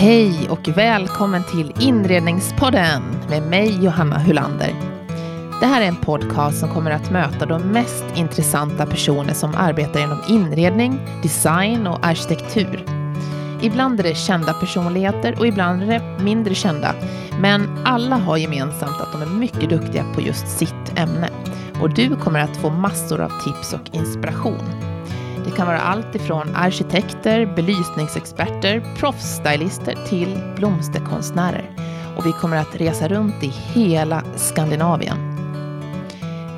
Hej och välkommen till Inredningspodden med mig Johanna Hulander. Det här är en podcast som kommer att möta de mest intressanta personer som arbetar inom inredning, design och arkitektur. Ibland är det kända personligheter och ibland är det mindre kända. Men alla har gemensamt att de är mycket duktiga på just sitt ämne. Och du kommer att få massor av tips och inspiration. Det kan vara allt ifrån arkitekter, belysningsexperter, proffsstylister till blomsterkonstnärer. Och vi kommer att resa runt i hela Skandinavien.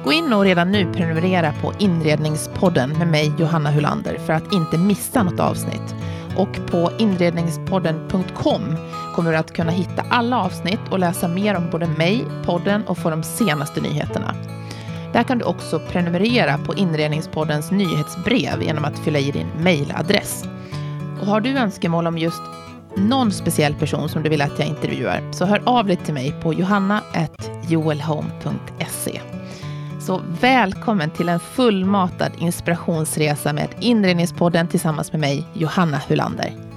Gå in och redan nu prenumerera på Inredningspodden med mig Johanna Hulander för att inte missa något avsnitt. Och på inredningspodden.com kommer du att kunna hitta alla avsnitt och läsa mer om både mig, podden och få de senaste nyheterna. Där kan du också prenumerera på Inredningspoddens nyhetsbrev genom att fylla i din mejladress. Och har du önskemål om just någon speciell person som du vill att jag intervjuar så hör av dig till mig på johanna.joelhome.se. Så välkommen till en fullmatad inspirationsresa med Inredningspodden tillsammans med mig, Johanna Hulander.